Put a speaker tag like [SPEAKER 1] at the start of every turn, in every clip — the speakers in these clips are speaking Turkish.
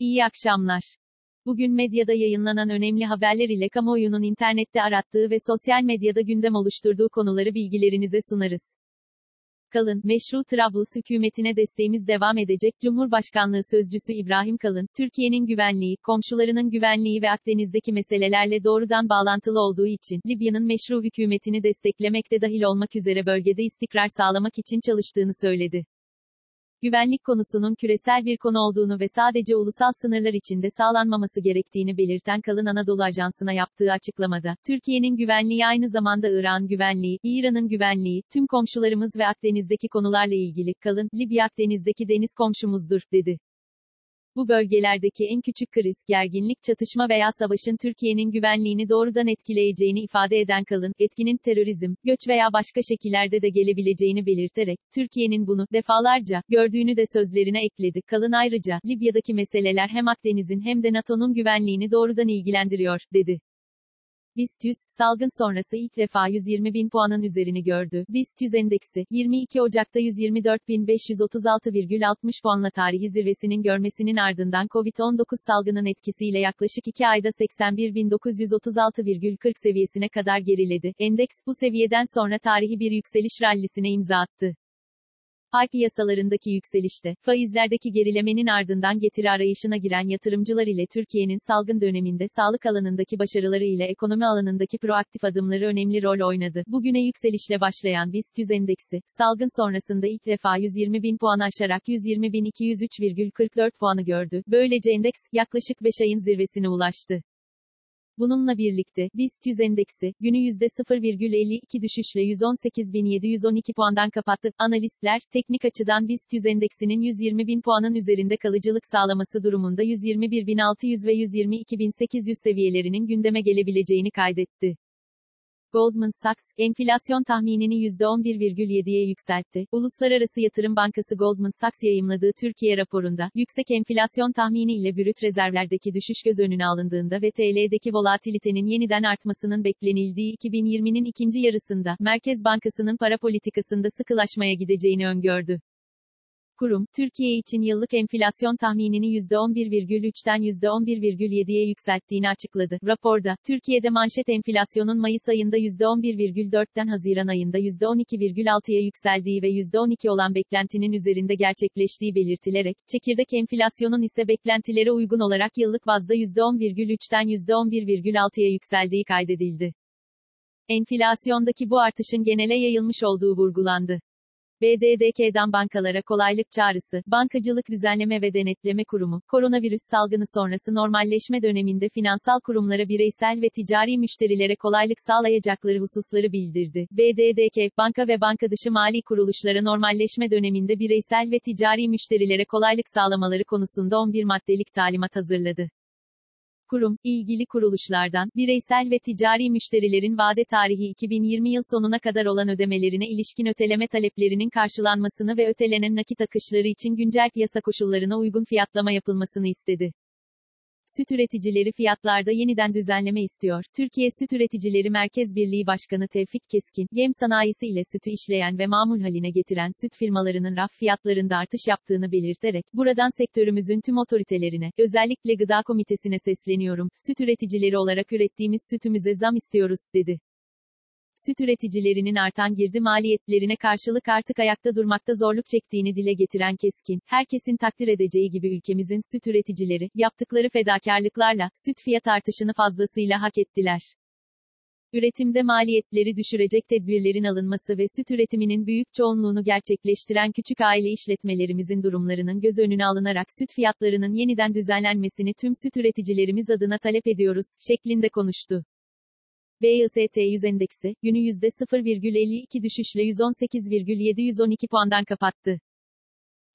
[SPEAKER 1] İyi akşamlar. Bugün medyada yayınlanan önemli haberler ile kamuoyunun internette arattığı ve sosyal medyada gündem oluşturduğu konuları bilgilerinize sunarız. Kalın, meşru Trablus hükümetine desteğimiz devam edecek. Cumhurbaşkanlığı Sözcüsü İbrahim Kalın, Türkiye'nin güvenliği, komşularının güvenliği ve Akdeniz'deki meselelerle doğrudan bağlantılı olduğu için, Libya'nın meşru hükümetini desteklemekte dahil olmak üzere bölgede istikrar sağlamak için çalıştığını söyledi güvenlik konusunun küresel bir konu olduğunu ve sadece ulusal sınırlar içinde sağlanmaması gerektiğini belirten Kalın Anadolu Ajansı'na yaptığı açıklamada, Türkiye'nin güvenliği aynı zamanda İran güvenliği, İran'ın güvenliği, tüm komşularımız ve Akdeniz'deki konularla ilgili, Kalın, Libya Akdeniz'deki deniz komşumuzdur, dedi. Bu bölgelerdeki en küçük kriz, gerginlik, çatışma veya savaşın Türkiye'nin güvenliğini doğrudan etkileyeceğini ifade eden Kalın, etkinin terörizm, göç veya başka şekillerde de gelebileceğini belirterek, Türkiye'nin bunu, defalarca, gördüğünü de sözlerine ekledi. Kalın ayrıca, Libya'daki meseleler hem Akdeniz'in hem de NATO'nun güvenliğini doğrudan ilgilendiriyor, dedi. BIST 100, salgın sonrası ilk defa 120 bin puanın üzerini gördü. BIST 100 endeksi, 22 Ocak'ta 124.536,60 puanla tarihi zirvesinin görmesinin ardından COVID-19 salgının etkisiyle yaklaşık 2 ayda 81.936,40 seviyesine kadar geriledi. Endeks, bu seviyeden sonra tarihi bir yükseliş rallisine imza attı. Pay piyasalarındaki yükselişte, faizlerdeki gerilemenin ardından getiri arayışına giren yatırımcılar ile Türkiye'nin salgın döneminde sağlık alanındaki başarıları ile ekonomi alanındaki proaktif adımları önemli rol oynadı. Bugüne yükselişle başlayan BIST 100 endeksi, salgın sonrasında ilk defa 120 bin puan aşarak 120.203,44 puanı gördü. Böylece endeks, yaklaşık 5 ayın zirvesine ulaştı. Bununla birlikte, BIST 100 endeksi, günü %0,52 düşüşle 118.712 puandan kapattı. Analistler, teknik açıdan BIST 100 endeksinin 120.000 puanın üzerinde kalıcılık sağlaması durumunda 121.600 ve 122.800 seviyelerinin gündeme gelebileceğini kaydetti. Goldman Sachs, enflasyon tahminini %11,7'ye yükseltti. Uluslararası Yatırım Bankası Goldman Sachs yayımladığı Türkiye raporunda, yüksek enflasyon tahmini ile brüt rezervlerdeki düşüş göz önüne alındığında ve TL'deki volatilitenin yeniden artmasının beklenildiği 2020'nin ikinci yarısında, Merkez Bankası'nın para politikasında sıkılaşmaya gideceğini öngördü. Kurum, Türkiye için yıllık enflasyon tahminini %11,3'ten %11,7'ye yükselttiğini açıkladı. Raporda, Türkiye'de manşet enflasyonun Mayıs ayında %11,4'ten Haziran ayında %12,6'ya yükseldiği ve %12 olan beklentinin üzerinde gerçekleştiği belirtilerek, çekirdek enflasyonun ise beklentilere uygun olarak yıllık bazda %10,3'ten %11,6'ya yükseldiği kaydedildi. Enflasyondaki bu artışın genele yayılmış olduğu vurgulandı. BDDK'dan bankalara kolaylık çağrısı, Bankacılık Düzenleme ve Denetleme Kurumu, koronavirüs salgını sonrası normalleşme döneminde finansal kurumlara bireysel ve ticari müşterilere kolaylık sağlayacakları hususları bildirdi. BDDK, banka ve banka dışı mali kuruluşlara normalleşme döneminde bireysel ve ticari müşterilere kolaylık sağlamaları konusunda 11 maddelik talimat hazırladı kurum, ilgili kuruluşlardan, bireysel ve ticari müşterilerin vade tarihi 2020 yıl sonuna kadar olan ödemelerine ilişkin öteleme taleplerinin karşılanmasını ve ötelenen nakit akışları için güncel piyasa koşullarına uygun fiyatlama yapılmasını istedi. Süt üreticileri fiyatlarda yeniden düzenleme istiyor. Türkiye Süt Üreticileri Merkez Birliği Başkanı Tevfik Keskin, yem sanayisi ile sütü işleyen ve mamul haline getiren süt firmalarının raf fiyatlarında artış yaptığını belirterek, buradan sektörümüzün tüm otoritelerine, özellikle Gıda Komitesi'ne sesleniyorum, süt üreticileri olarak ürettiğimiz sütümüze zam istiyoruz, dedi süt üreticilerinin artan girdi maliyetlerine karşılık artık ayakta durmakta zorluk çektiğini dile getiren Keskin, herkesin takdir edeceği gibi ülkemizin süt üreticileri, yaptıkları fedakarlıklarla, süt fiyat artışını fazlasıyla hak ettiler. Üretimde maliyetleri düşürecek tedbirlerin alınması ve süt üretiminin büyük çoğunluğunu gerçekleştiren küçük aile işletmelerimizin durumlarının göz önüne alınarak süt fiyatlarının yeniden düzenlenmesini tüm süt üreticilerimiz adına talep ediyoruz, şeklinde konuştu. BIST 100 endeksi, günü %0,52 düşüşle 118,712 puandan kapattı.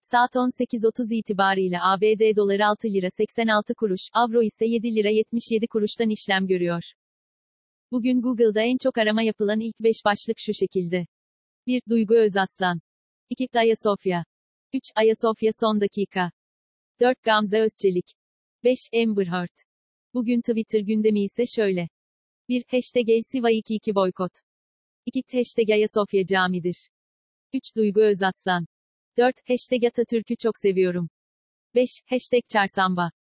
[SPEAKER 1] Saat 18.30 itibariyle ABD doları 6 lira 86 kuruş, avro ise 7 lira 77 kuruştan işlem görüyor. Bugün Google'da en çok arama yapılan ilk 5 başlık şu şekilde. 1. Duygu Özaslan. 2. Ayasofya. 3. Ayasofya son dakika. 4. Gamze Özçelik. 5. Amber Heard. Bugün Twitter gündemi ise şöyle. 1. Hashtag Elsiva 22 boykot. 2. Hashtag Ayasofya camidir. 3. Duygu Özaslan. 4. Hashtag Atatürk'ü çok seviyorum. 5. Hashtag Çarsamba.